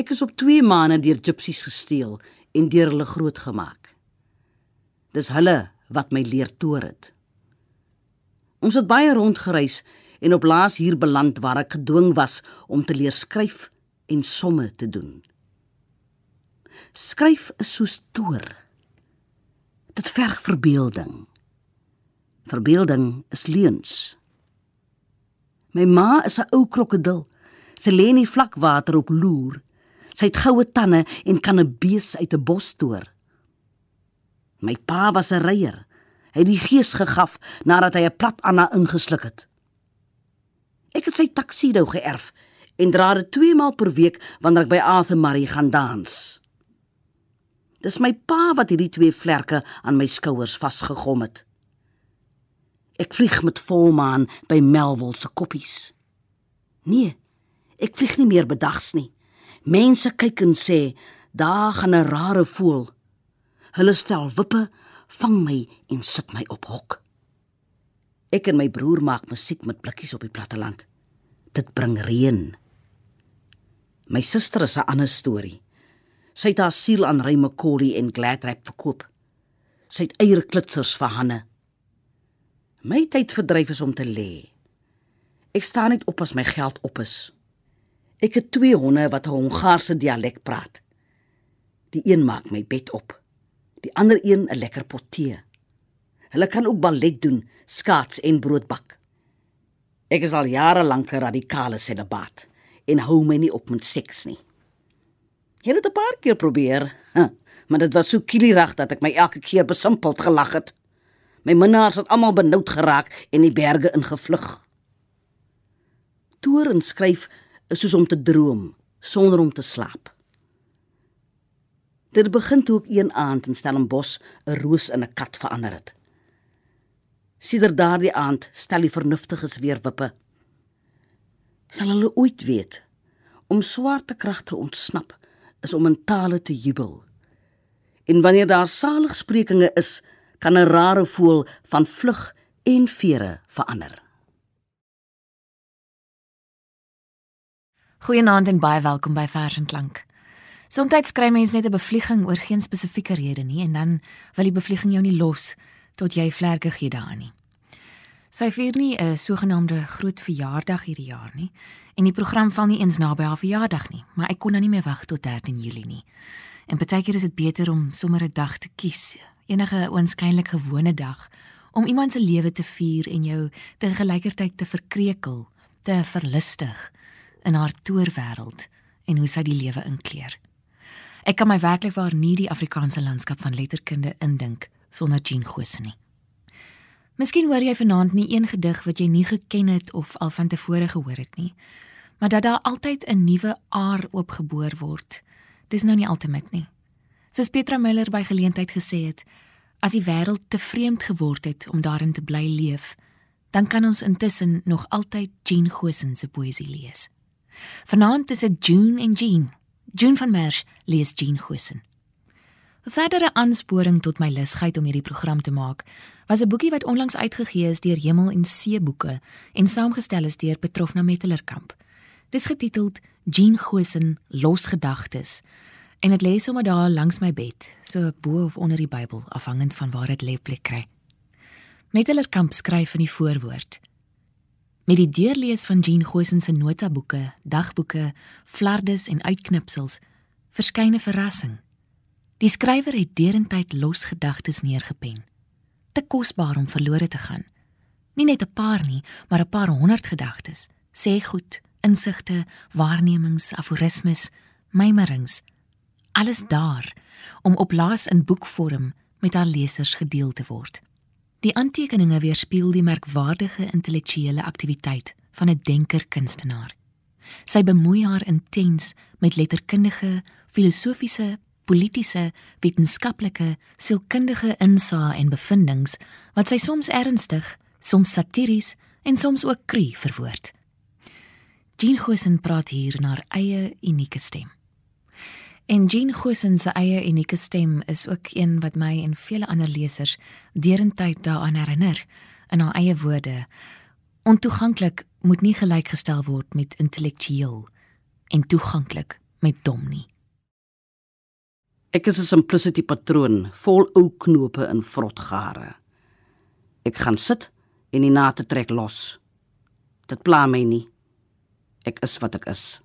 Ek is op 2 maande deur gypsies gesteel en deur hulle grootgemaak. Dis hulle wat my leer toer het. Ons het baie rondgereis en op laas hier beland waar ek gedwing was om te leer skryf en somme te doen. Skryf is soos toer. Dit verg verbeelding. Verbeelding is leuns. My ma is 'n ou krokodil. Sy lê in die vlakwater op loer. Sy het goue tande en kan 'n bees uit 'n bos toer. My pa was 'n ryer. Hy het die gees gegaf nadat hy 'n plat Anna ingesluk het. Ek het sy taksido geërf en dra dit 2 maal per week wanneer ek by Ase Marie gaan dans. Dis my pa wat hierdie twee vlerke aan my skouers vasgegom het. Ek vlieg met volmaan by Melville se koppies. Nee, ek vlieg nie meer bedags nie. Mense kyk en sê, "Daar gaan 'n rare voël." Hulle stel wippe, vang my en sit my op hok. Ek en my broer maak musiek met blikkies op die platteland. Dit bring reën. My suster is 'n ander storie. Sy het haar siel aan Ray McCauley en Gladrap verkoop. Sy het eierklitsers vir Hanne. My tyd verdryf is om te lê. Ek staan net op as my geld op is. Ek het twee honde wat 'n Hongaarse dialek praat. Die een maak my bed op. Die ander een 'n lekker pot tee. Hulle kan ook ballet doen, skaats en brood bak. Ek is al jare lank 'n radikale celibaat en hou my nie op met seks nie. Ek het 'n paar keer probeer, maar dit was so kielierig dat ek my elke keer besimpeld gelag het. My minnaars het almal benoud geraak en die berge ingevlug. Toer en skryf is soos om te droom sonder om te slaap. Dit begin toe ek een aand in Stellenbosch 'n roos in 'n kat verander het. Sider daardie aand stel die vernuftiges weer wippe. Sal hulle ooit weet om swarte kragte ontsnap is om in tale te jubel. En wanneer daar saligsprekinge is, kan 'n rare voël van vlug en vere verander. Goeienaand en baie welkom by Vers en Klank. Somstyds kry mense net 'n bevlieging oor geen spesifieke rede nie en dan wil die bevlieging jou nie los tot jy vlerke gee daarin nie. Sy vier nie 'n sogenaamde groot verjaardag hierdie jaar nie en die program val nie eens naby haar verjaardag nie, maar ek kon nou nie meer wag tot 13 Julie nie. En partykeer is dit beter om sommer 'n dag te kies, enige oënskynlik gewone dag om iemand se lewe te vier en jou te gelykertyd te verkrekel, te verlustig in haar toerwêreld en hoe sy die lewe inkleer. Ek kan my werklik waar nie die Afrikaanse landskap van letterkunde indink sonder Jean Gosen nie. Miskien hoor jy vanaand nie een gedig wat jy nie geken het of al van tevore gehoor het nie, maar dat daar altyd 'n nuwe aar oopgeboor word. Dis nou nie altemit nie. Soos Petra Müller by geleentheid gesê het, as die wêreld te vreemd geword het om daarin te bly leef, dan kan ons intussen nog altyd Jean Gosen se poësie lees. Vanaand is dit June en Jean. June van Merch lees Jean Gosen. 'n Verdere aansporing tot my lusheid om hierdie program te maak, was 'n boekie wat onlangs uitgegee is deur Hemel en See boeke en saamgestel is deur Petrofna Mettelerkamp. Dis getiteld Jean Gosen Losgedagtes en dit lê sommer daar langs my bed, so bo of onder die Bybel, afhangend van waar dit lê plek kry. Mettelerkamp skryf in die voorwoord: Met die deurlees van Jean Gosen se notaboeke, dagboeke, flardes en uitknipsels verskyn 'n verrassing. Die skrywer het derentyd los gedagtes neergepen. Te kosbaar om verlore te gaan. Nie net 'n paar nie, maar 'n paar honderd gedagtes. Sê goed, insigte, waarnemings, aforismes, mymerings. Alles daar om op laas in boekvorm met haar lesers gedeel te word. Die aantekeninge weerspieël die merkwaardige intellektuele aktiwiteit van 'n denker-kunstenaar. Sy bemoei haar intens met letterkundige, filosofiese, politiese, wetenskaplike, sielkundige insae en bevindinge wat sy soms ernstig, soms satiries en soms ook kru verwoord. Jean Gosen praat hier in haar eie unieke stem. En Jean Gosen se eie unieke stem is ook een wat my en vele ander lesers derentyd daaraan herinner in haar eie woorde. Ontoeganklik moet nie gelykgestel word met intellektueel en toeganklik met dom nie. Ek is 'n simplicity patroon, vol ou knope in vrotgare. Ek gaan sit en die nate trek los. Dit pla my nie. Ek is wat ek is.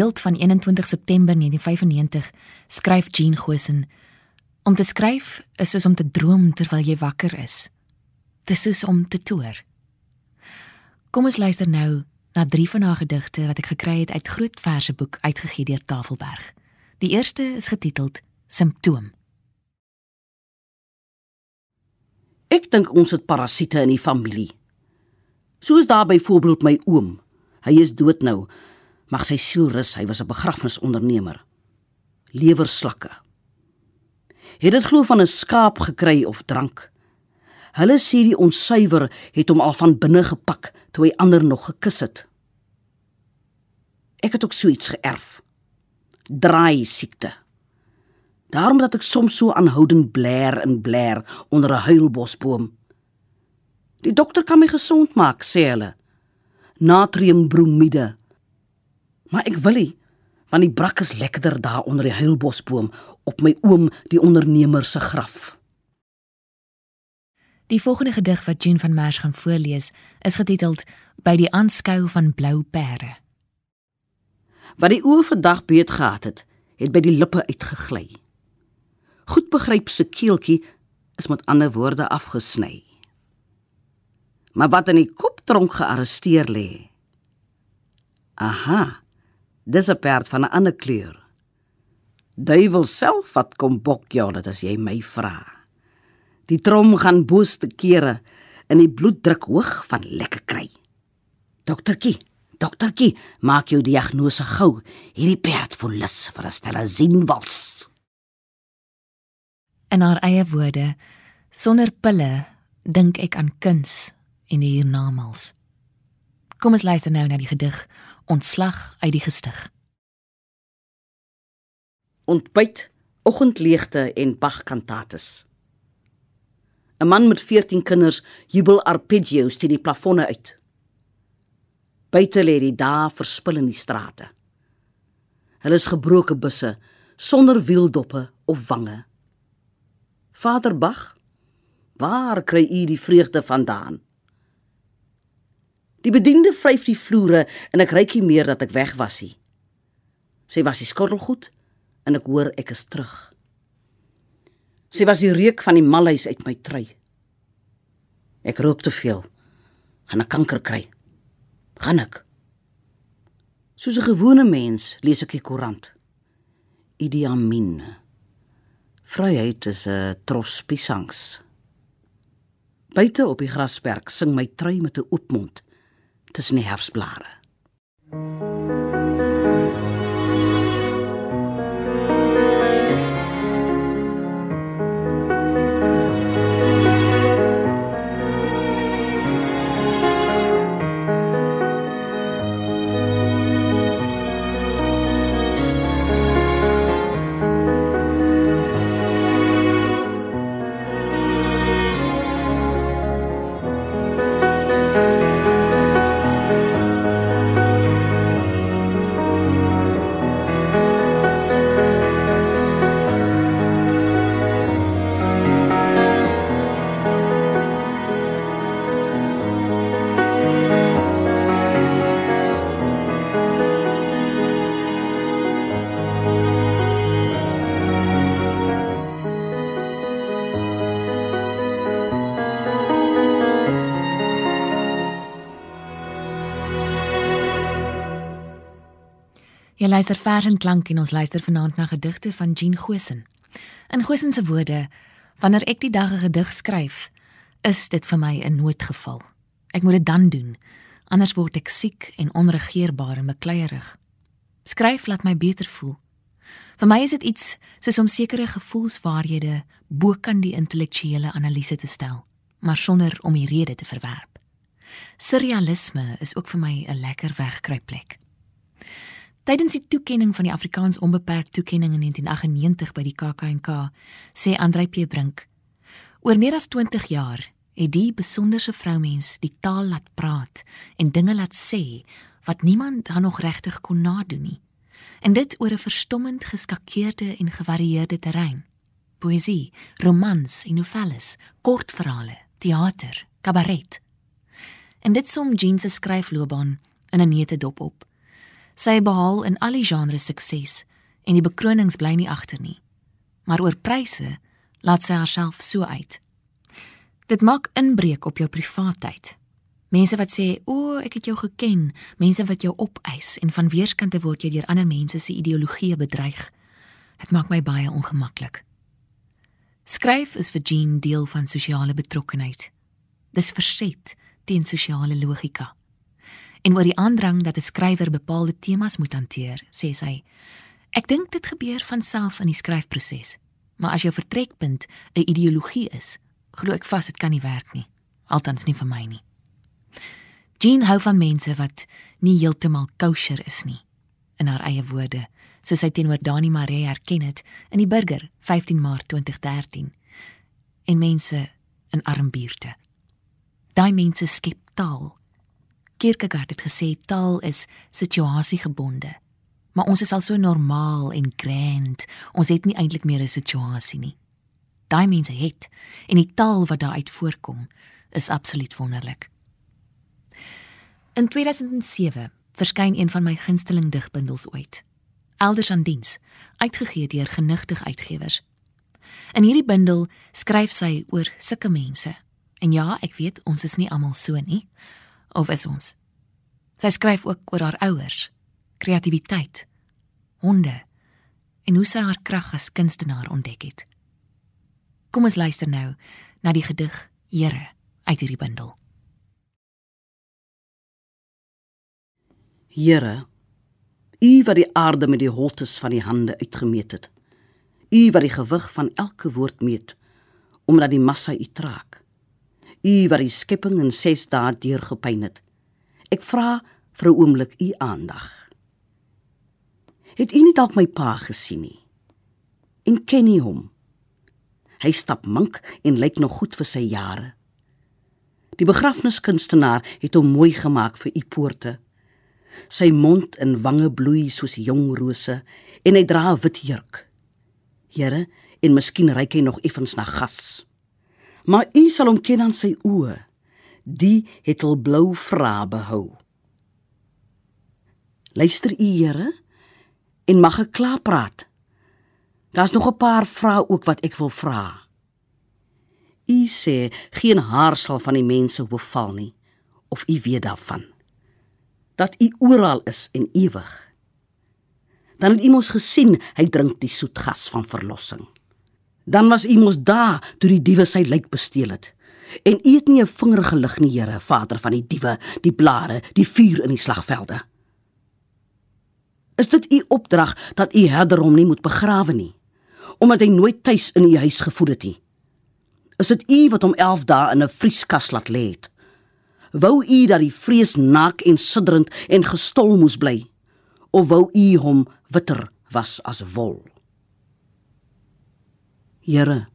Beeld van 21 September 1995 skryf Jean Gosen: Om te skryf is soos om te droom terwyl jy wakker is. Dit is soos om te toer. Kom ons luister nou na drie van haar gedigte wat ek gekry het uit Groot Verseboek uitgegee deur Tafelberg. Die eerste is getiteld Simptoom. Ek dink ons het parasiete in die familie. Soos daar byvoorbeeld my oom. Hy is dood nou. Mag sy siel rus, hy was 'n begrafnisondernemer. Lewerslakke. Het dit glo van 'n skaap gekry of drank. Hulle sê die onsuiwer het hom al van binne gepak toe hy ander nog gekus het. Ek het ook so iets geërf. Draai siekte. Daarom dat ek soms so aanhoudend blær en blær onder 'n huilbosboom. Die dokter kan my gesond maak, sê hulle. Natriumbromide. Maar ek wil nie, want die brak is lekkerder daar onder die huilbosboom op my oom die ondernemer se graf. Die volgende gedig wat Jean van Merwe gaan voorlees, is getiteld By die aanskou van blou pere. Wat die oë vandag beet gehad het, het by die lippe uitgegly. Goed begryp se keeltjie is met ander woorde afgesny. Maar wat in die koptronk gearresteer lê. Aha. Dis 'n perd van 'n ander kleur. Duiwel self wat kom bok jou dit as jy my vra. Die trom gaan boos te kere en die bloeddruk hoog van lekker kry. Doktertjie, doktertjie, maak jou diagnose gou. Hierdie perd voel lus vir 'n stelle sienwals. In haar eie woorde, sonder pille dink ek aan kuns en die hiernamaals. Kom ons luister nou na die gedig Ontslag uit die gestig. Ontbyt, oggendleegte en Bach-kantates. 'n Man met 14 kinders jubel arpeggios teen die plafonne uit. Buite lê die dae verspil in die strate. Hulle is gebroke busse sonder wieldoppe of wange. Vader Bach, waar kry u die vreugde vandaan? Die bediende vryf die vloere en ek ryk nie meer dat ek weg was nie. Sy was die skottelgoed en ek hoor ek is terug. Sy was die reuk van die malhuis uit my trui. Ek rook te veel. Gaan ek kanker kry? Gaan ek? Soos 'n gewone mens lees ek die koerant. Idi Amin. Vryheid is 'n tros pisangs. Buite op die grasperk sing my trui met 'n oop mond tussen die herfsblare. Jy luister vers en klank en ons luister vanaand na gedigte van Jean Gosen. In Gosen se woorde: Wanneer ek die dag 'n gedig skryf, is dit vir my 'n noodgeval. Ek moet dit dan doen, anders word ek siek en onregeerbaar en bekleierig. Skryf laat my beter voel. Vir my is dit iets soos om sekere gevoelswaarhede bo kan die intellektuele analise te stel, maar sonder om die rede te verwerp. Surrealisme is ook vir my 'n lekker wegkruipplek. Tydens die toekenning van die Afrikaans onbeperk toekenning in 1998 by die KAKNK, sê Andrei P. Brink: "Oor meer as 20 jaar het die besonderse vroumens die taal laat praat en dinge laat sê wat niemand dan nog regtig kon nadoen nie. En dit oor 'n verstommend geskakeerde en gevarieerde terrein: poësie, romans en novelles, kortverhale, teater, kabaret. En dit som Jean se skryfloopbaan in 'n neete dop op." Sy behaal in al die genres sukses en die bekronings bly nie agter nie. Maar oor pryse laat sy haarself so uit. Dit maak inbreuk op jou privaatheid. Mense wat sê, "O, ek het jou geken," mense wat jou opeis en van weerskante word jy deur ander mense se ideologieë bedreig. Dit maak my baie ongemaklik. Skryf is vir Jean deel van sosiale betrokkenheid. Dis verset teen sosiale logika en oor die aandrang dat 'n skrywer bepaalde temas moet hanteer, sê sy: Ek dink dit gebeur van self in die skryfproses, maar as jou vertrekpunt 'n ideologie is, glo ek vas dit kan nie werk nie, althans nie vir my nie. Jean hou van mense wat nie heeltemal kosher is nie, in haar eie woorde, soos sy teenoor Dani Maree erken het in die Burger 15 Maart 2013. En mense in arm buurte. Daai mense skep taal Kierkegaard het gesê taal is situasiegebonde. Maar ons is al so normaal en grand. Ons het nie eintlik meer 'n situasie nie. Daai mense het en die taal wat daaruit voorkom is absoluut wonderlik. In 2007 verskyn een van my gunsteling digbundels ooit. Elders aan diens, uitgegee deur genigtig uitgewers. In hierdie bundel skryf sy oor sulke mense. En ja, ek weet ons is nie almal so nie of is ons? Sy skryf ook oor haar ouers, kreatiwiteit, honde en hoe sy haar krag as kunstenaar ontdek het. Kom ons luister nou na die gedig Here uit hierdie bundel. Here, U wat die aarde met die holtes van die hande uitgemeet het. U wat die gewig van elke woord meet omdat die massa U traak. U wat die skepping in 6 dae deurgepyn het. Ek vra vir 'n oomblik u aandag. Het u nie dalk my pa gesien nie? En ken u hom? Hy stap mank en lyk nog goed vir sy jare. Die begrafniskunstenaar het hom mooi gemaak vir u poorte Sy mond en wange bloei soos jong rose en hy dra 'n wit jurk. Here, en miskien ryk hy nog effens na gas. Maar u sal hom ken aan sy oë. Die het al blou vra behou. Luister u, Here, en mag ek klaar praat. Daar's nog 'n paar vrae ook wat ek wil vra. U sê geen haar sal van die mense beval nie of u weet daarvan dat u oral is en ewig. Dan het u mos gesien hy drink die soet gas van verlossing. Dan was u mos daar toe die diewe sy lijk gesteel het. En u het nie 'n vinger gelig nie, Here, Vader van die diewe, die blare, die vuur in die slagvelde. Is dit u opdrag dat u herder hom nie moet begrawe nie, omdat hy nooit tuis in u huis gevoed het nie? Is dit u wat hom 11 dae in 'n vrieskas laat lê het? Wou u dat die vrees naak en sidderend en gestol moes bly? Of wou u hom witter was as wol? Here,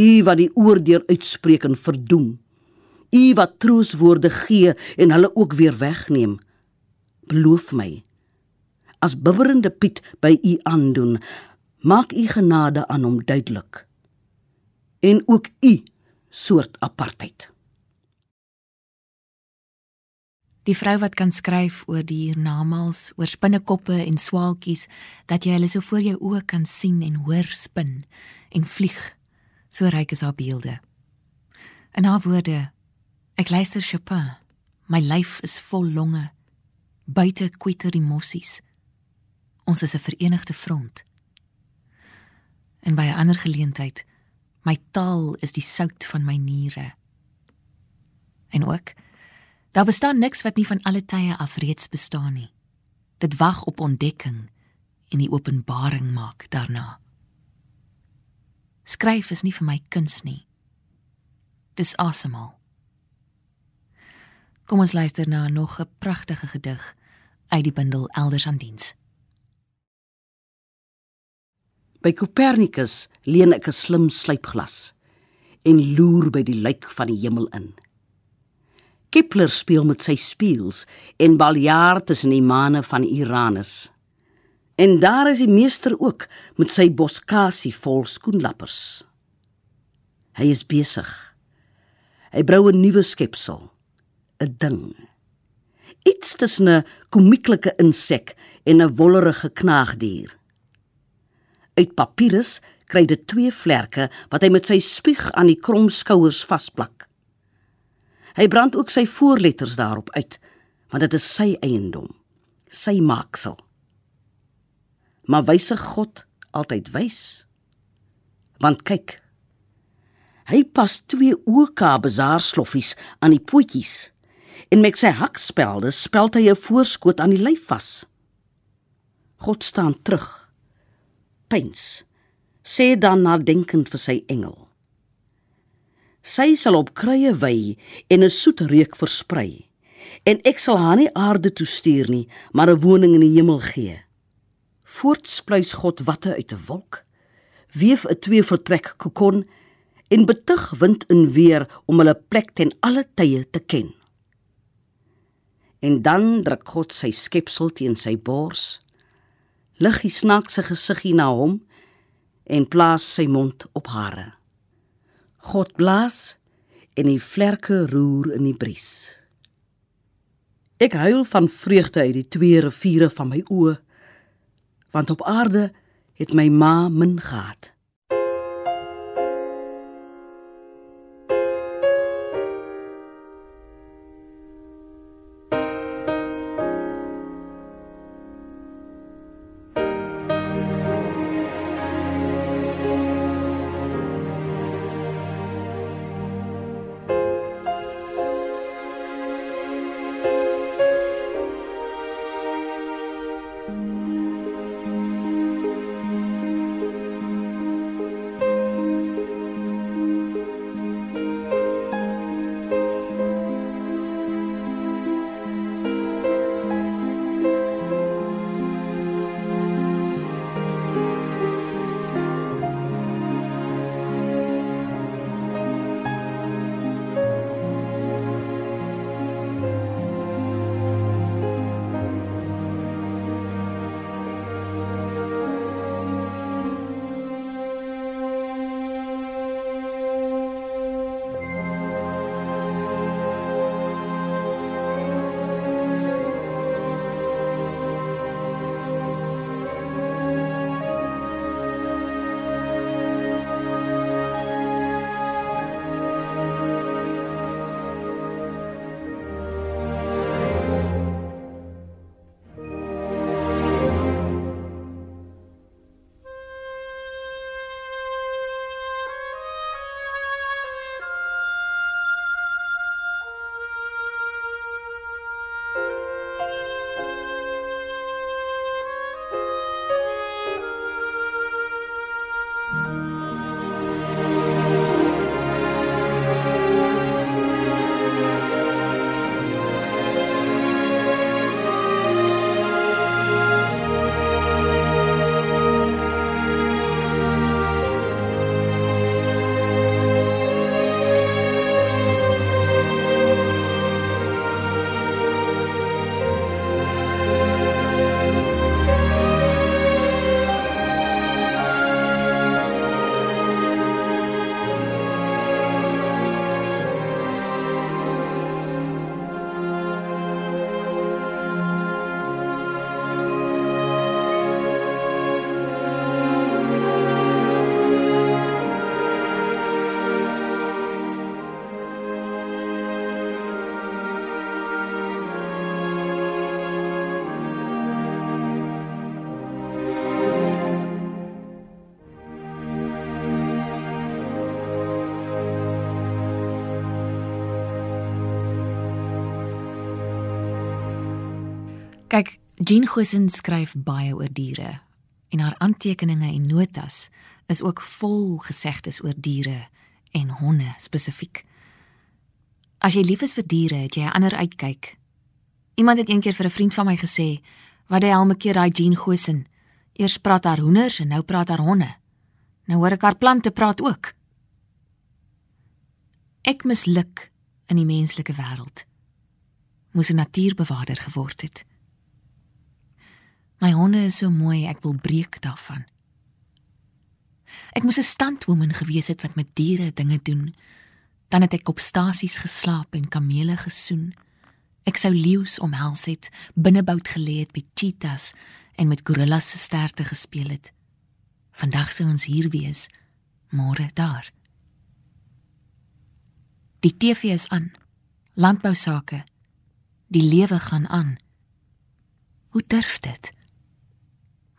u wat die oordeel uitspreek en verdoem, u wat trooswoorde gee en hulle ook weer wegneem, beloof my as bibberende Piet by u aandoen, maak u genade aan hom duidelik. En ook u soort apartheid. Die vrou wat kan skryf oor die hiernamaals, oor spinnekoppe en swaalkies, dat jy hulle so voor jou oë kan sien en hoor spin en vlieg. So ryk is haar beelde. In haar woorde, ek luister Chopin. My lyf is vol longe. Buite kwitter emosies. Ons is 'n verenigde front. En by 'n ander geleentheid, my taal is die sout van my niere. En ook Daar bestaan niks wat nie van alle tye af reeds bestaan nie. Dit wag op ontdekking en die openbaring maak daarna. Skryf is nie vir my kuns nie. Dis asemhaal. Kom ons luister na nog 'n pragtige gedig uit die bundel Elders aan diens. By Copernicus leen ek 'n slim slypglas en loer by die lijk van die hemel in. Kepler speel met sy spieëls en baljaar tussen die maane van Uranus. En daar is die meester ook met sy boskasie vol skoenlappers. Hy is besig. Hy brou 'n nuwe skepsel, 'n ding. Iets tussen 'n komieklike insek en 'n wollerige knaagdier. Uit papirus kry dit twee vlerke wat hy met sy spieg aan die kromskouers vasplak. Hy brand ook sy voorletters daarop uit, want dit is sy eiendom, sy maaksel. Maar wyse God altyd wys. Want kyk, hy pas twee oka bazaar sloffies aan die pootjies en met sy hakspelde speld hy 'n voorskot aan die lyf vas. God staan terug. Pyns. Sê dan nadenkend vir sy engel. Sy sal op kruie wy en 'n soet reuk versprei. En ek sal haar nie aarde toe stuur nie, maar 'n woning in die hemel gee. Voortspluis God watte uit 'n wolk, weef 'n twee vertrek kokon en betug wind en weer om hulle plek ten alle tye te ken. En dan druk God sy skepsel teen sy bors, lig die snaakse gesiggie na hom en plaas sy mond op hare. God blaas en die vlerke roer in die bries. Ek huil van vreugde uit die twee riviere van my oë want op aarde het my ma min gehad. Kyk, Jean Gosen skryf baie oor diere en haar aantekeninge en notas is ook vol gesegdes oor diere en honde spesifiek. As jy lief is vir diere, het jy 'n ander uitkyk. Iemand het eendag vir 'n vriend van my gesê, "Wat die hel maak jy daai Jean Gosen? Eers praat haar hoenders en nou praat haar honde. Nou hoor ek haar plante praat ook." Ek misluk in die menslike wêreld. Moes 'n natuurbewaarder geword het. My honde is so mooi, ek wil breek daarvan. Ek moes 'n standwoman gewees het wat met diere dinge doen. Dan het ek op stasies geslaap en kamele gesoen. Ek sou leeu's omhels het, binnebout gelê het by cheetahs en met gorillas se sterte gespeel het. Vandag sou ons hier wees, môre daar. Die TV is aan. Landbou sake. Die lewe gaan aan. Hoe durf dit?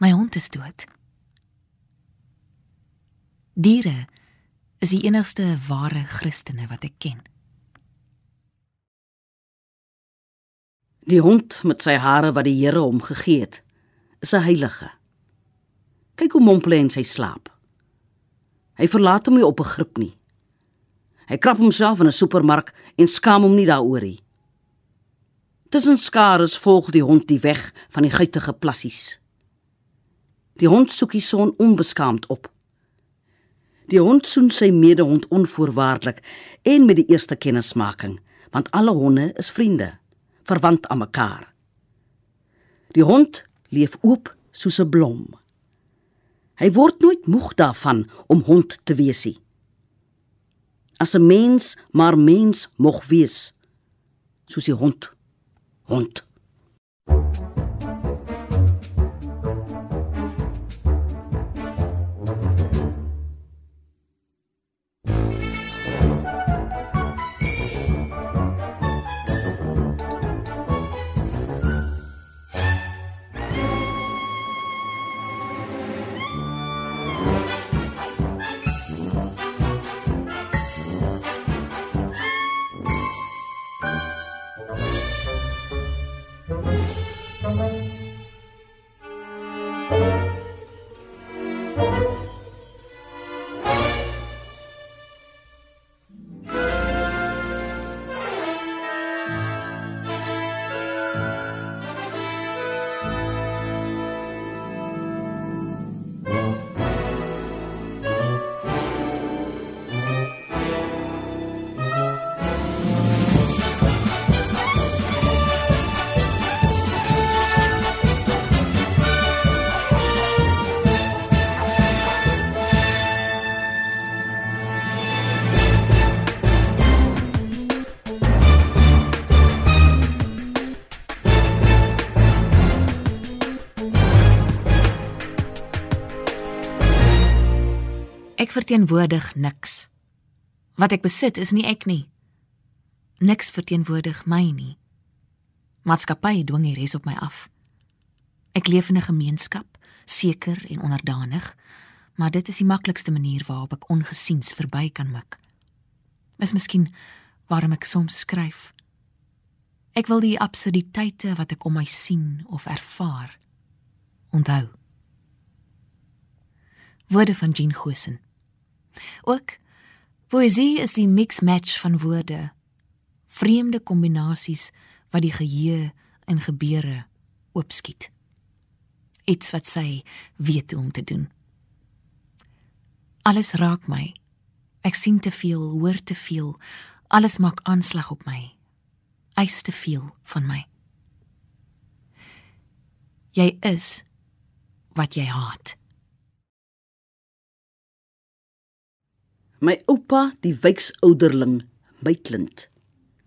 My hond is dood. Diere is die enigste ware Christene wat ek ken. Die hond met sy hare wat die Here hom gegee het, is 'n heilige. Kyk hoe mompel hy in sy slaap. Hy verlaat hom nie op 'n grip nie. Hy krap homself in 'n supermark en skaam hom nie daaroor nie. Tussen skares volg die hond die weg van die guitige plassies. Die hond soek die son onbeskaamd op. Die hond soen sy medehond onvoorwaardelik en met die eerste kennismaking, want alle honde is vriende, verwant aan mekaar. Die hond leef oop soos 'n blom. Hy word nooit moeg daarvan om hond te wees nie. As 'n mens maar mens mog wees, soos die hond. Hond. Ek verteenwoordig niks. Wat ek besit is nie ek nie. Niks verteenwoordig my nie. Maatskappy dwing die res op my af. Ek leef in 'n gemeenskap, seker en onderdanig, maar dit is die maklikste manier waarop ek ongesiens verby kan mik. Is miskien waarom ek soms skryf. Ek wil die absurditeite wat ek om my sien of ervaar onthou. Woorde van Jean Gosen. Ook poësie is die mix-match van woorde, vreemde kombinasies wat die geheue en gebeure oopskiet. Iets wat sy weet hoe om te doen. Alles raak my. Ek sien te veel, hoor te veel. Alles maak aanslag op my. Eis te veel van my. Jy is wat jy haat. My oupa, die wyksouderling, Maitland,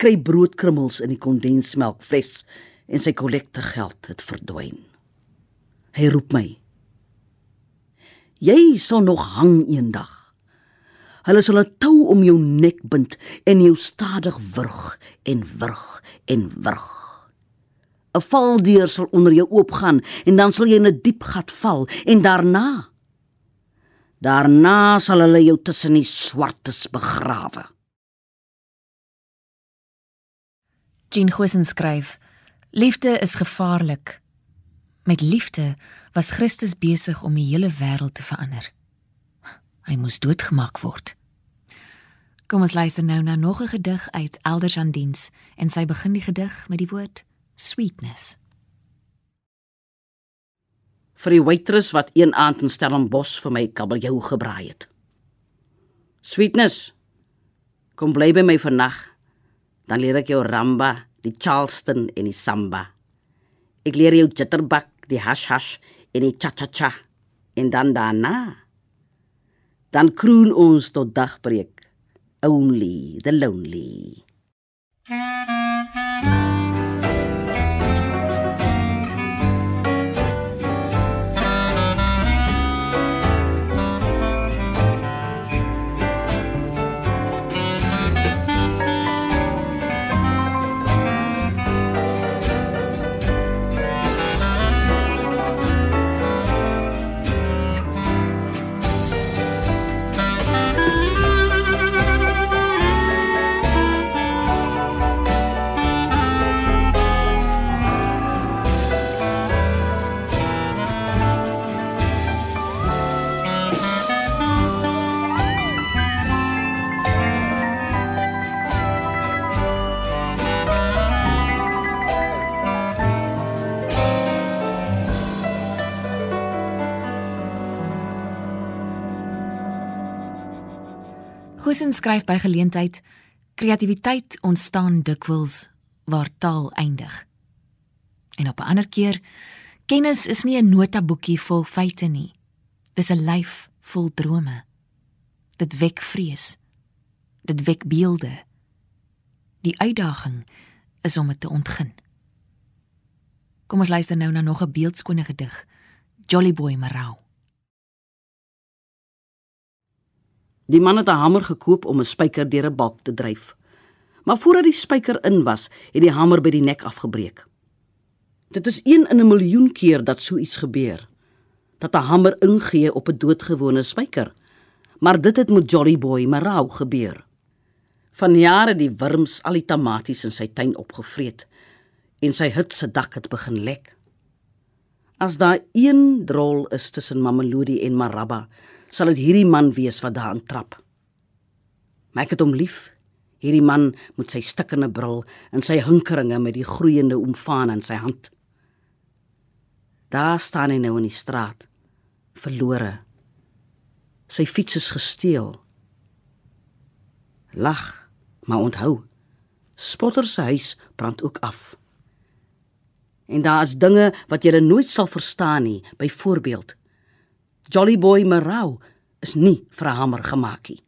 kry broodkrummels in die kondensmelkfles en sy kollektegeld het verdwyn. Hy roep my. Jy sal nog hang eendag. Hulle sal 'n tou om jou nek bind en jou stadig wurg en wurg en wurg. 'n Valdeur sal onder jou oopgaan en dan sal jy in 'n diep gat val en daarna Daarna sal hulle jou tussen die swartes begrawe. Jean Gosen skryf: Liefde is gevaarlik. Met liefde was Christus besig om die hele wêreld te verander. Hy moes doodgemaak word. Kom ons luister nou na nog 'n gedig uit Elders aan diens en sy begin die gedig met die woord sweetness. Vir die waitress wat een aand in Stellenbosch vir my kabeljou gebraai het. Sweetness. Kom bly by my vannag. Dan leer ek jou ramba, die charleston en die samba. Ek leer jou jitterbug, die hash hash en die cha cha cha. En dan daarna dan kroon ons tot dagbreek only the lonely. Goosen skryf by geleentheid: Kreatiwiteit ontstaan dikwels waar taal eindig. En op 'n ander keer: Kennis is nie 'n notaboekie vol feite nie. Dis 'n lyf vol drome. Dit wek vrees. Dit wek beelde. Die uitdaging is om dit te ontgin. Kom ons luister nou na nog 'n beeldskone gedig. Jolly Boy Marau. Die man het 'n hamer gekoop om 'n spyker deur 'n balk te dryf. Maar voordat die spyker in was, het die hamer by die nek afgebreek. Dit is een in 'n miljoen keer dat so iets gebeur. Dat 'n hamer ingee op 'n doodgewone spyker. Maar dit het met Jolly Boy Marau gebeur. Van jare die wurms al die tamaties in sy tuin opgevreet en sy hut se dak het begin lek. As daar een drol is tussen Mamelodi en Marabba, sal dit hierdie man wees wat daarin trap. Maar ek het hom lief. Hierdie man met sy stikkende bril en sy hinkeringe met die groeiende omfaan in sy hand. Daar staan hy nou in die straat, verlore. Sy fiets is gesteel. Lag, maar onthou, spotter se huis brand ook af. En daar is dinge wat jy nooit sal verstaan nie, byvoorbeeld Jolly Boy Marau is nie vir 'n hamer gemaak nie.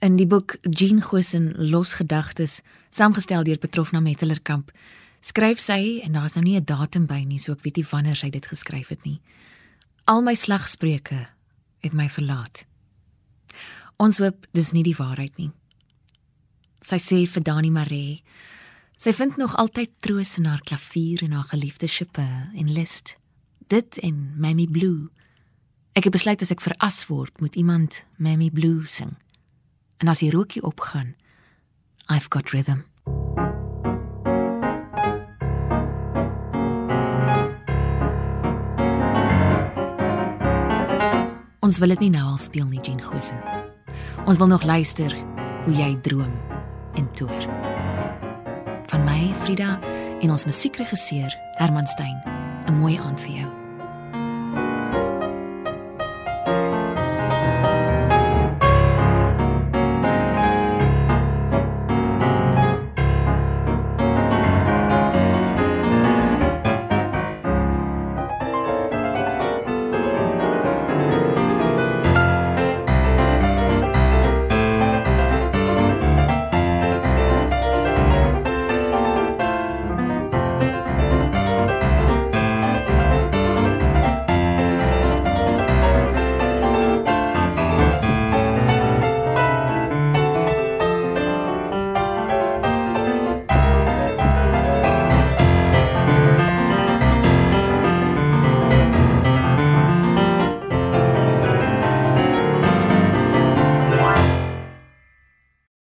In die boek Jean Gosen Losgedagtes, saamgestel deur Petrofna Mettelerkamp, skryf sy en daar's nou nie 'n datum by nie, so ek weet nie wanneer sy dit geskryf het nie. Al my slagspreuke het my verlaat. Ons hoop dis nie die waarheid nie. Sy sê vir Dani Maree, sy vind nog altyd troos in haar klavier en haar geliefde Chopin en Liszt dit en Mammy Blue. Ek het besluit as ek veras word, moet iemand Mammy Blue sing. En as die rookie opgaan, I've got rhythm. Ons wil dit nie nou al speel nie, Jean Gosen. Ons wil nog luister hoe jy droom en toer. Van my, Frida, en ons musiekregisseur Herman Stein. 'n Mooi aand vir jou.